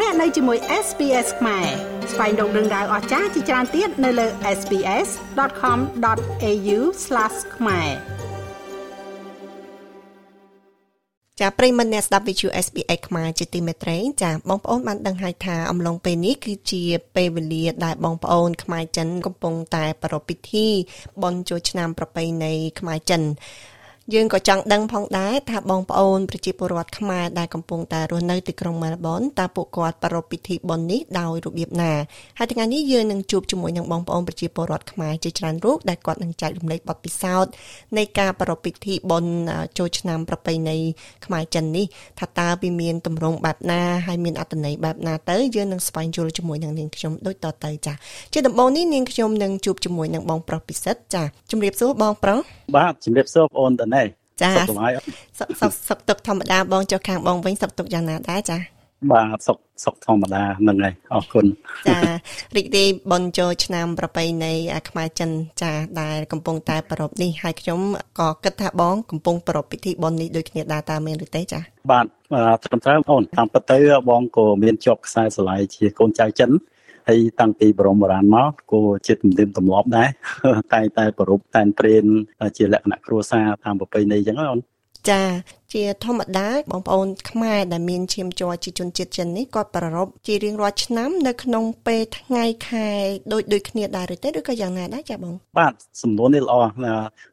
លោកអ្នកនៅជាមួយ SPS ខ្មែរស្វែងរកដឹងដៅអស្ចារ្យជាច្រើនទៀតនៅលើ SPS.com.au/ ខ្មែរចាប្រិមត្តអ្នកស្ដាប់ VTV SBS ខ្មែរជាទីមេត្រីចាបងប្អូនបានដឹងហើយថាអំឡុងពេលនេះគឺជាពេលវេលាដែលបងប្អូនខ្មែរចិនកំពុងតែប្រារព្ធពិធីបុណ្យចូលឆ្នាំប្រពៃណីខ្មែរចិន យើងក៏ចង់ដឹងផងដែរថាបងប្អូនប្រជាពលរដ្ឋខ្មែរដែលកំពុងតែរស់នៅទីក្រុងមែលប៊នតើពួកគាត់ប្រារព្ធពិធីបុណ្យនេះដោយរបៀបណាហើយថ្ងៃនេះយើងនឹងជួបជាមួយនឹងបងប្អូនប្រជាពលរដ្ឋខ្មែរជាច្រើនរូបដែលគាត់នឹងចែករំលែកបទពិសោធន៍នៃការប្រារព្ធពិធីបុណ្យចូលឆ្នាំប្រពៃណីខ្មែរចិននេះថាតើវាមានទម្រង់បែបណាហើយមានអត្ថន័យបែបណាទៅយើងនឹងស្វែងយល់ជាមួយនឹងនាងខ្ញុំដូចតទៅចាជាដំបូងនេះនាងខ្ញុំនឹងជួបជាមួយនឹងបងប្រុសពិសិដ្ឋចាជំរាបសួរបងប្រុសបាទជំរាបសួរបងអូនតាណែ ចាសុខសុខសុខទុកធម្មតាបងចុះខាងបងវិញសុខទុកយ៉ាងណាដែរចាបាទសុខសុខធម្មតាហ្នឹងហើយអរគុណចារីករាយបនចូលឆ្នាំ ប្រពៃណីខ្មែរចិនចាដែលកំពុងតែប្រពនេះហើយខ្ញុំក៏គិតថាបងកំពុងប្រពពិធីបននេះដូចគ្នាដែរតើមែនឬទេចាបាទត្រឹមត្រូវអូនតាមពិតទៅបងក៏មានជាប់ខ្សែស្រឡាយជាកូនចៅចិន ហើយតាំងពីបរមបុរាណមកក៏ជាទំនៀមទម្លាប់ដែរតែតែប្រពតែនព្រេនជាលក្ខណៈគ្រួសារតាមប្រពៃណីអញ្ចឹងអូនចាជាធម្មតាបងប្អូនខ្មែរដែលមានឈាមជ័រជាជនជាតិចិននេះគាត់ប្រារព្ធជារៀងរាល់ឆ្នាំនៅក្នុងពេលថ្ងៃខែដូចដូចគ្នាដែរឬទេឬក៏យ៉ាងណាដែរចាបងបាទសំណួរនេះល្អ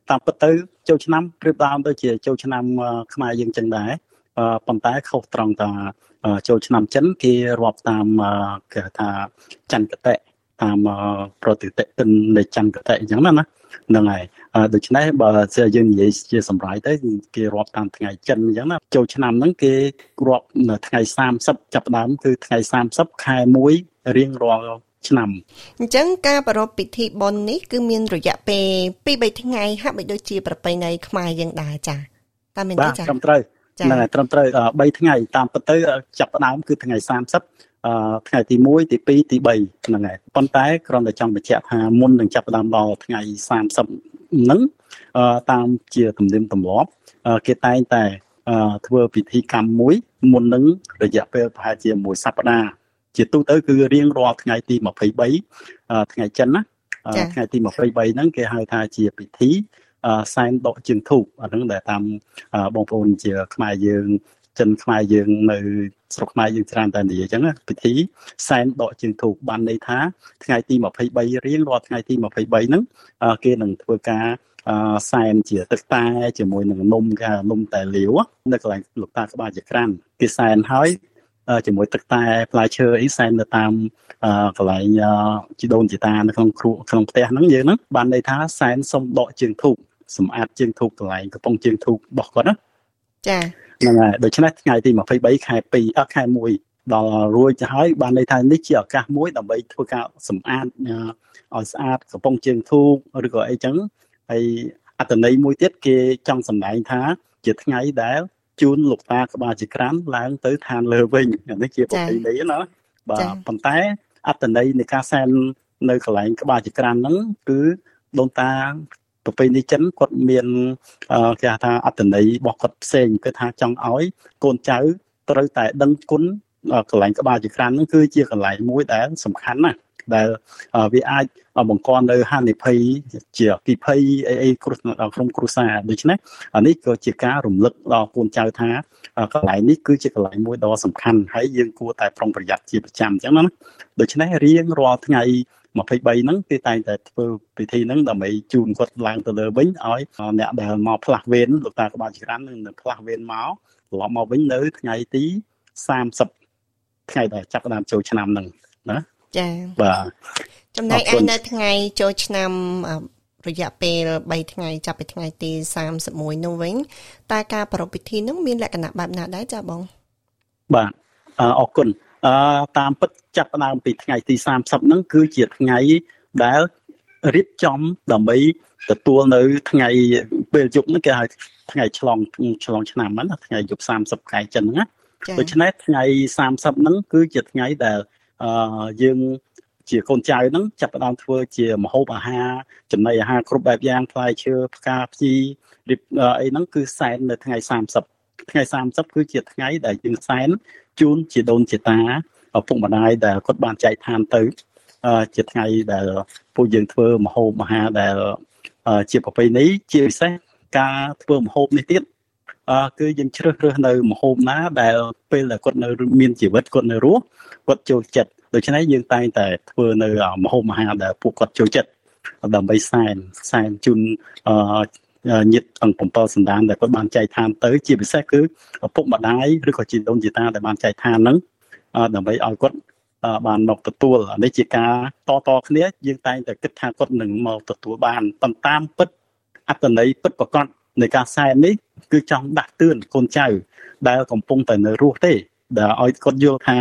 តាមពិតទៅចូលឆ្នាំព្រៀបដើមទៅជាចូលឆ្នាំខ្មែរយើងចឹងដែរប៉ុន្តែខុសត្រង់ថា ចូលឆ្នាំចិនគេរាប់តាមគេថាចន្ទកតិតាមប្រតិទិទិននៃចន្ទកតិអញ្ចឹងណាណាហ្នឹងហើយដូច្នេះបើយើងនិយាយជាសម្រាយទៅគេរាប់តាមថ្ងៃចិនអញ្ចឹងណាចូលឆ្នាំហ្នឹងគេរាប់នៅថ្ងៃ30ចាប់ដើមគឺថ្ងៃ30ខែ1រៀងរាល់ឆ្នាំអញ្ចឹងការប្រារព្ធពិធីបុណ្យនេះគឺមានរយៈពេល2 3ថ្ងៃហាក់បីដូចជាប្រពៃណីខ្មែរយើងដែរចា៎តាមមែនទេចា៎បាទត្រឹមត្រូវ ហ្នឹងហើយត្រឹមត្រូវ3ថ្ងៃតាមពិតទៅចាប់ផ្ដើមគឺថ្ងៃ30អឺថ្ងៃទី1ទី2ទី3ហ្នឹងហើយប៉ុន្តែគ្រាន់តែចង់បញ្ជាក់ថាមុននឹងចាប់ផ្ដើមដល់ថ្ងៃ30ហ្នឹងអឺតាមជាទំនៀមទម្លាប់គេតែងតែធ្វើពិធីកម្មមួយមុននឹងរយៈពេលប្រហែលជាមួយសប្តាហ៍ជាទូទៅគឺរៀងរាល់ថ្ងៃទី23ថ្ងៃចិនណាថ្ងៃទី23ហ្នឹងគេហៅថាជាពិធី សែនដកជើងធូបអាហ្នឹងដែលតាមបងប្អូនជាខ្មែរយើងចិនខ្មែរយើងនៅស្រុកខ្មែរយើងច្រើនតែនិយាយអញ្ចឹងពិធីសែនដកជើងធូបបានន័យថាថ្ងៃទី23រៀងរាល់ថ្ងៃទី23ហ្នឹងគេនឹងធ្វើការអឺសែនជាទឹកតែជាមួយនឹងនំគេនំតែលាវនៅកន្លែងលោកតាក្បាលជាក្រាន់គេសែនហើយជាមួយទឹកតែផ្លែឈើអីសែននៅតាមកន្លែងជីដូនជីតានៅក្នុងគ្រួក្នុងផ្ទះហ្នឹងយើងហ្នឹងបានន័យថាសែនសុំដកជើងធូប សម្អាតជើងធូបកន្លែងកំប៉ុងជើងធូបរបស់គាត់ណាចាហ្នឹងហើយដូច្នេះថ្ងៃទី23ខែ2អខែ1ដល់រួចទៅហើយបានន័យថានេះជាឱកាសមួយដើម្បីធ្វើការសម្អាតឲ្យស្អាតកំប៉ុងជើងធូបឬក៏អីចឹងហើយអត្តន័យមួយទៀតគេចង់សម្ដែងថា ជាថ្ងៃដែលជូនលោកតាក្បាលជាក្រានឡើងទៅឋានលើវិញនេះជាប្រពៃណីណាបាទប៉ុន្តែអត្តន័យនៃការសែននៅកន្លែងក្បាលជាក្រានហ្នឹងគឺដូនតា ប្រពៃណីចិនគាត់មានគេហៅថាអត្តន័យរបស់គាត់ផ្សេងគឺថាចង់ឲ្យកូនចៅត្រូវតែដឹងគុណកន្លែងក្បាលជាក្រានហ្នឹងគឺជាកន្លែងមួយដែលសំខាន់ណាស់ដែលវាអាចបង្កនៅហានិភ័យជាពិភ័យអីអីគ្រោះក្នុងគ្រួសារដូច្នេះអានេះក៏ជាការរំលឹកដល់កូនចៅថាកន្លែងនេះគឺជាកន្លែងមួយដ៏សំខាន់ហើយយើងគួរតែប្រុងប្រយ័ត្នជាប្រចាំអញ្ចឹងណាដូច្នេះរៀងរាល់ថ្ងៃ 23ហ្នឹងគេតែងតែធ្វើពិធីហ្នឹងដើម្បីជូនគាត់ឡើងទៅលើវិញឲ្យអ្នកដែលមកផ្លាស់វេនលោកតាក្បាលចក្រាននឹងផ្លាស់វេនមកត្រឡប់មកវិញនៅថ្ងៃទី30ថ្ងៃដែលចាប់ផ្ដើមចូលឆ្នាំហ្នឹងណាចា៎បាទចំណែកឯនៅថ្ងៃចូលឆ្នាំរយៈពេល3ថ្ងៃចាប់ពីថ្ងៃទី31នោះវិញតើការប្រារព្ធពិធីនោះមានលក្ខណៈបែបណាដែរចាបងបាទអរគុណ អឺតាមពិតចាប់ផ្ដើមពីថ្ងៃទី30ហ្នឹងគឺជាថ្ងៃដែលរៀបចំដើម្បីទទួលនៅថ្ងៃពេលយប់ហ្នឹងគេហៅថ្ងៃឆ្លងឆ្លងឆ្នាំហ្នឹងថ្ងៃយប់30ខែចិនហ្នឹងណាដូច្នេះថ្ងៃ30ហ្នឹងគឺជាថ្ងៃដែលអឺយើងជាកូនចៅហ្នឹងចាប់ផ្ដើមធ្វើជាមហូបអាហារចំណីអាហារគ្រប់បែបយ៉ាងផ្លែឈើផ្កាភ្ជីរៀបអីហ្នឹងគឺសែននៅថ្ងៃ30 ថ្ងៃ30គឺជាថ្ងៃដែលយើងសែនជូនជាដូនជាតាឪពុកម្ដាយដែលគាត់បានចែកឋានទៅជាថ្ងៃដែលពួកយើងធ្វើមហោបមហាដែលជាប្រពៃណីជាពិសេសការធ្វើមហោបនេះទៀតអឺគឺយើងជ្រើសរើសនៅមហោបណាដែលពេលដែលគាត់នៅមានជីវិតគាត់នៅរស់គាត់ចូលចិត្តដូច្នេះយើងតែងតែធ្វើនៅមហោបមហាដែលពួកគាត់ចូលចិត្តដើម្បីសែនសែនជូនអឺ ញាតិអង្គ7សន្តានដែលគាត់បានចែកឋានទៅ ជាពិសេសគឺឪពុកម្ដាយឬក៏ជីដូនជីតាដែលបានចែកឋានហ្នឹងដើម្បីឲ្យគាត់បានមកទទួលនេះជាការតតគ្នាយើងតែងតែគិតថាគាត់នឹងមកទទួលបានប៉ុន្តែពិតអត្តន័យពិតប្រកបនៃការសែននេះគឺចង់ដាក់ទឿនកូនចៅ ដែលកំពុងតែនៅរស់ទេដែលឲ្យគាត់យល់ថា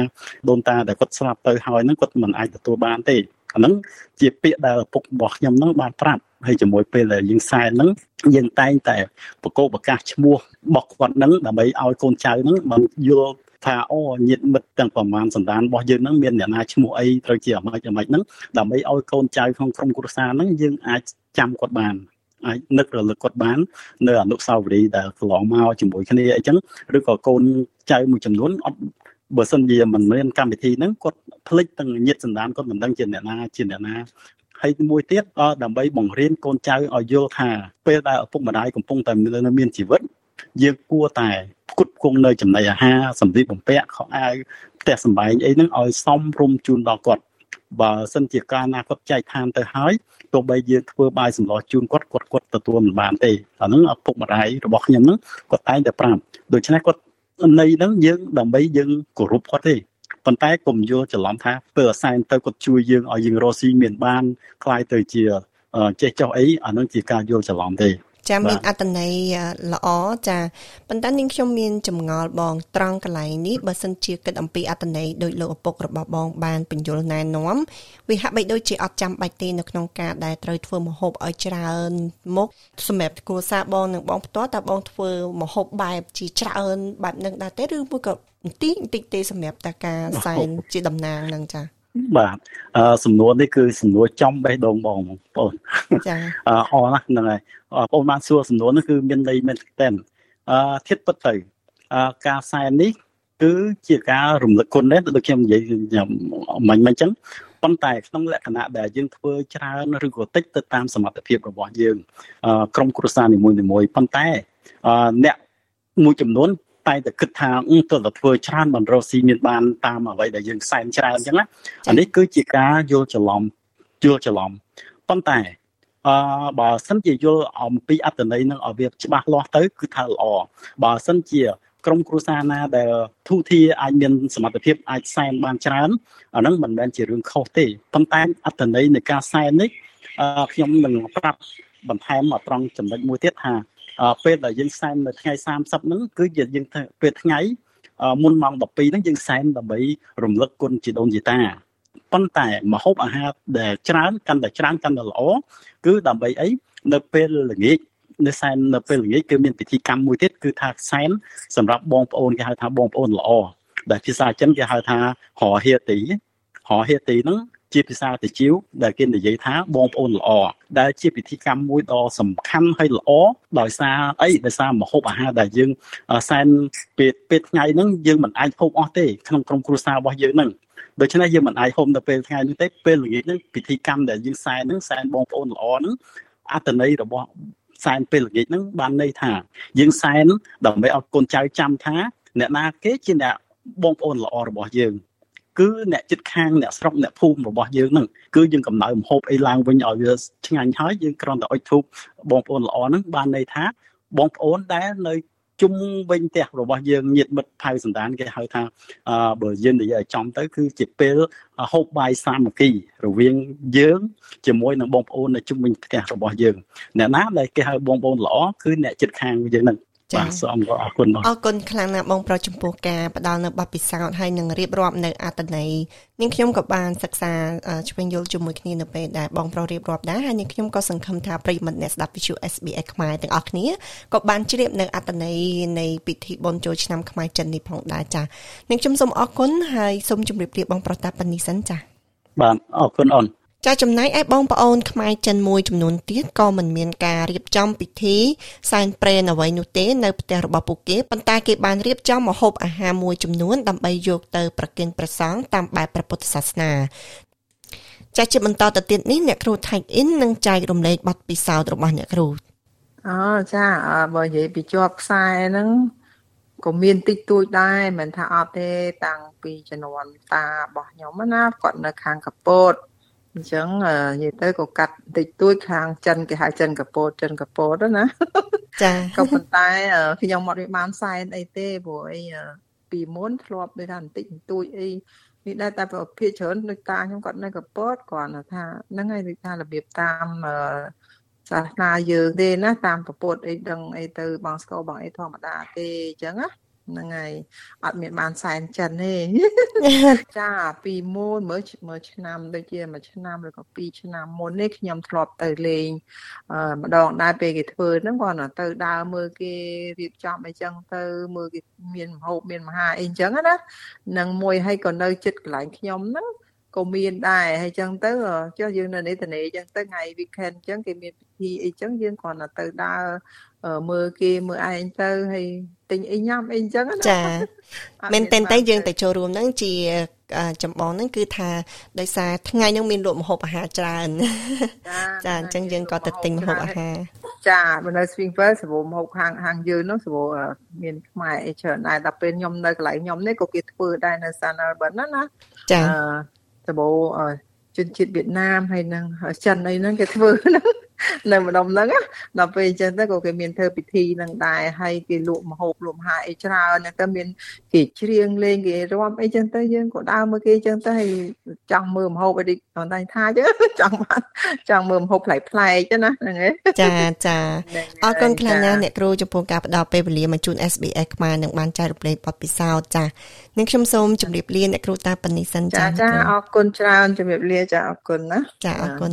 ដូនតាដែលគាត់ស្លាប់ទៅហើយហ្នឹងគាត់មិនអាចទទួលបានទេអាហ្នឹងជាពាក្យដែលឪពុករបស់ខ្ញុំហ្នឹងបានប្រាប់ហើយជាមួយពេលដែលយើងសែនហ្នឹង យើងតែងតែបកគោប្រកាសឈ្មោះរបស់គាត់ហ្នឹងដើម្បីឲ្យកូនចៅហ្នឹងបានយល់ថាអូញាតិមិត្តទាំងប្រមាណសន្តានរបស់យើងហ្នឹងមានអ្នកណាឈ្មោះអីត្រូវជាអាម៉េចអាម៉េចហ្នឹងដើម្បីឲ្យកូនចៅក្នុងក្រុមគ្រួសារហ្នឹងយើងអាចចាំគាត់បានអាចនឹករលឹកគាត់បាននៅអនុស្សាវរីយ៍ដែលកន្លងមកជាមួយគ្នាអីចឹងឬក៏កូនចៅមួយចំនួនអត់បើសិនជាមិនមានកម្មវិធីហ្នឹងគាត់ភ្លេចទាំងញាតិសន្តានគាត់មិនដឹងជាអ្នកណាជាអ្នកណា ហើយមួយទៀតដើម្បីបង្រៀនកូនចៅឲ្យយល់ថាពេលដែលឪពុកម្ដាយកំពុងតែមានជីវិតយើងគួរតែផ្គត់ផ្គង់នៅចំណីអាហារសម្ភារបំពាក់ខោអាវផ្ទះសម្បែងអីហ្នឹងឲ្យសមរម្យជូនដល់គាត់បើសិនជាការណាគាត់ចែកឋានទៅហើយទោះបីយើងធ្វើបាយសម្លជូនគាត់គាត់គាត់ទទួលមិនបានទេអាហ្នឹងឪពុកម្ដាយរបស់ខ្ញុំហ្នឹងគាត់តែងតែប្រាប់ដូច្នេះគាត់ន័យហ្នឹងយើងដើម្បីយើងគោរពគាត់ទេ ប៉ុន្តែកុំយល់ច្រឡំថាពេលអសែនទៅគាត់ជួយយើងឲ្យយើងរស់ស៊ីមានបានคล้ายទៅជាចេះចោះអីអានឹងជាការយល់ច្រឡំទេចាមានអត្តន័យល្អចាប៉ុន្តែនាងខ្ញុំមានចម្ងល់បង ត្រង់កន្លែងនេះបើសិនជាគិតអំពីអត្តន័យដោយលោកឪពុករបស់បងបានបញ្យលណែនាំវាហាក់បីដូចជាអត់ចាំបាច់ទេនៅក្នុងការដែលត្រូវធ្វើមហូបឲ្យច្រើនមុខសម្រាប់គ្រួសារបងនិងបងផ្ទាល់តើបងធ្វើមហូបបែបជាច្រើនបែបនឹងដែរទេឬមួយក៏ បន្តិចបន្តិចទេសម្រាប់តែការសែនជាតំណាងនឹងចាបាទអឺសំណួរនេះគឺសំណួរចំបេះដូងបងបងប្អូនចាអអរណាស់ហ្នឹងហើយបងប្អូនបានសួរសំណួរនេះគឺមានន័យមែនទេអឺធៀបពិតទៅអឺការសែននេះគឺជាការរំលឹកគុណដែរដូចខ្ញុំនិយាយខ្ញុំមិញមិញអញ្ចឹងប៉ុន្តែក្នុងលក្ខណៈដែលយើងធ្វើច្រើនឬក៏តិចទៅតាមសមត្ថភាពរបស់យើង ក្រុមគ្រួសារនីមួយៗប៉ុន្តែអ្នកមួយចំនួន តែតែគិតថាទើបតែធ្វើច្រើនមិនរកស៊ីមានបានតាមអ្វីដែលយើងសែនច្រើនអញ្ចឹងណាអានេះគឺជាការយល់ច្រឡំយល់ច្រឡំប៉ុន្តែអឺបើសិនជាយល់អំពីអត្តន័យនឹងឲ្យវាច្បាស់លាស់ទៅគឺថាល្អបើសិនជាក្រុមគ្រួសារណាដែលធូធាអាចមានសមត្ថភាពអាចសែនបានច្រើនអាហ្នឹងមិនមែនជារឿងខុសទេប៉ុន្តែអត្តន័យនៃការសែននេះខ្ញុំនឹងប្រាប់បន្ថែមមកត្រង់ចំណុចមួយទៀតថា ពេលដែលយើងសែននៅថ្ងៃ30ហ្នឹងគឺយើងពេលថ្ងៃមុនម៉ោង12ហ្នឹងយើងសែនដើម្បីរំលឹកគុណជីដូនជីតាប៉ុន្តែមហូបអាហារដែលច្រើនកាន់តែច្រើនកាន់តែល្អគឺដើម្បីអីនៅពេលល្ងាចនៅសែននៅពេលល្ងាចគឺមានពិធីកម្មមួយទៀតគឺថាសែនសម្រាប់បងប្អូនគេហៅថាបងប្អូនល្អដែលភាសាចិនគេហៅថាហរហេទីហរហេទីហ្នឹងជាភាសាតិជីវដែលគេនិយាយថាបងប្អូនល្អ ដែលជាពិធីកម្មមួយដ៏សំខាន់ហើយល្អដោយសារអីដោយសារមហូបអាហារដែលយើងសែនពេលពេលថ្ងៃហ្នឹងយើងមិនអាចហូបអស់ទេក្នុងក្រុមគ្រួសាររបស់យើងហ្នឹងដូច្នេះយើងមិនអាចហូបនៅពេលថ្ងៃនេះទេពេលល្ងាចហ្នឹងពិធីកម្មដែលយើងសែនហ្នឹងសែនបងប្អូនល្អហ្នឹងអត្តន័យរបស់សែនពេលល្ងាចហ្នឹងបានន័យថា យើងសែនដើម្បីឲ្យកូនចៅចាំថា អ្នកណាគេជាអ្នកបងប្អូនល្អរបស់យើង គឺអ្នកចិត្តខាងអ្នកស្រុកអ្នកភូមិរបស់យើងហ្នឹងគឺយើងកំណៅមហូបអីឡើងវិញឲ្យវាឆ្ងាញ់ហើយយើងគ្រាន់តែអុជធូបបងប្អូនល្អហ្នឹងបានន័យថាបងប្អូនដែលនៅជុំវិញផ្ទះរបស់យើងញាតិមិត្តផៅសន្តានគេហៅថាអឺបើយើងនិយាយឲ្យចំទៅគឺជាពេលហូបបាយសាមគ្គីរវាងយើងជាមួយនឹងបងប្អូននៅជុំវិញផ្ទះរបស់យើងអ្នកណាដែលគេហៅបងប្អូនល្អគឺអ្នកចិត្តខាងយើងហ្នឹង បាទសូមអរគុណបងអរគុណខ្លាំងណាស់បងប្រុសចំពោះការផ្ដល់នៅបទពិសោធន៍ហើយនឹងរៀបរាប់នៅអត្តន័យនាងខ្ញុំក៏បានសិក្សាឆ្វេងយល់ជាមួយគ្នានៅពេលដែលបងប្រុសរៀបរាប់ដែរហើយនាងខ្ញុំក៏សង្ឃឹមថាប្រិយមិត្តអ្នកស្ដាប់ Visual SBS ខ្មែរទាំងអស់គ្នាក៏បានជ្រាបនៅអត្តន័យនៃពិធីបុណ្យចូលឆ្នាំខ្មែរចិននេះផងដែរចា៎នាងខ្ញុំសូមអរគុណហើយសូមជម្រាបលាបងប្រុសតាប៉ានីសិនចា៎បាទអរគុណអូន ចាចំណែកឯបងប្អូនខ្មែរចិនមួយចំនួនទៀតក៏មិនមានការរៀបចំពិធីសែនព្រេនអ្វីនោះទេនៅផ្ទះរបស់ពួកគេប៉ុន្តែគេបានរៀបចំម្ហូបអាហារមួយចំនួនដើម្បីយកទៅប្រគេនព្រះសង្ឃតាមបែបព្រះពុទ្ធសាសនាចាជាបន្តទៅទៀតនេះអ្នកគ្រូថៃអ៊ីននឹងចែករំលែកបទពិសោធន៍របស់អ្នកគ្រូអូចាបើនិយាយពីជាប់ខ្សែហ្នឹងក៏មានតិចតួចដែរមិនថាអត់ទេតាំងពីជំនាន់តារបស់ខ្ញុំណាគាត់នៅខាងកពត អញ្ចឹងនិយាយទៅក៏កាត់តិចតួចខាងចិនគេហៅចិនកពតចិនកពតណាចាក៏ប៉ុន្តែខ្ញុំអត់បានសែនអីទេព្រោះអីពីមុនធ្លាប់ដូចថាបន្តិចបន្តួចអីនេះដែរតែប្រភេទច្រើនដូចតាខ្ញុំគាត់នៅកពតគាត់ថាហ្នឹងហើយដូចថារបៀបតាមសាសនាយើងទេណាតាមពពុទ្ធអីដឹងអីទៅបងស្គរបងអីធម្មតាទេអញ្ចឹងណា ហ្នឹងហើយអត់មានបានសែនចិនទេចាពីមុនមើលមើលឆ្នាំដូចជាមួយឆ្នាំឬក៏ពីរឆ្នាំមុននេះខ្ញុំធ្លាប់ទៅលេងម្ដងដែរពេលគេធ្វើហ្នឹងគាត់ទៅដើរមើលគេរៀបចំអីចឹងទៅមើលគេមានមហូបមានមហាអីចឹងណានឹងមួយឲ្យក៏នៅចិត្តកន្លែងខ្ញុំហ្នឹងក៏មានដែរហើយចឹងទៅចុះយើងនៅនេះតនេចឹងទៅថ្ងៃ weekend ចឹងគេមានពិ ធីអីចឹងយើងគ្រាន់តែទៅដើរមើលគេមើលឯងទៅហើយទិញអីញ៉ាំអីចឹងណាចាមែនតែនតែយើងទៅចូលរួមហ្នឹងជាចម្បងហ្នឹងគឺថាដោយសារថ្ងៃហ្នឹងមានលក់ម្ហូបអាហារច្រើនចាអញ្ចឹងយើងក៏ទៅទិញម្ហូបអាហារចានៅ Springfield សបូម្ហូបខាងខាងយើងនោះសបូមានខ្មែរអីច្រើនដែរដល់ពេលខ្ញុំនៅកន្លែងខ្ញុំនេះក៏គេធ្វើដែរនៅ San Albert ណាណាចាសបូជនជាតិវៀតណាមហើយនឹងចិនអីហ្នឹងគេធ្វើហ្នឹង នៅម្ដុំហ្នឹងដល់ពេលអញ្ចឹងទៅក៏គេមានធ្វើពិធីហ្នឹងដែរហើយគេលក់មហូបលក់មហាអីច្រើនហ្នឹងទៅមានគេច្រៀងលេងគេរាំអីចឹងទៅយើងក៏ដើរមើលគេចឹងទៅហើយចង់មើលមហូបអីដល់តែថាចឹងចង់បានចង់មើលមហូបប្លែកប្លែកចឹងណាហ្នឹងឯងចាចាអរគុណខ្លាំងណាស់អ្នកគ្រូចំពោះការផ្ដល់ពេលវេលាមកជូន SBS ខ្មែរនឹងបានចែករំលែកបទពិសោធន៍ចានឹងខ្ញុំសូមជម្រាបលាអ្នកគ្រូតាប៉ុណ្នេះសិនចាចាអរគុណច្រើនជម្រាបលាចាអរគុណណាចាអរគុណ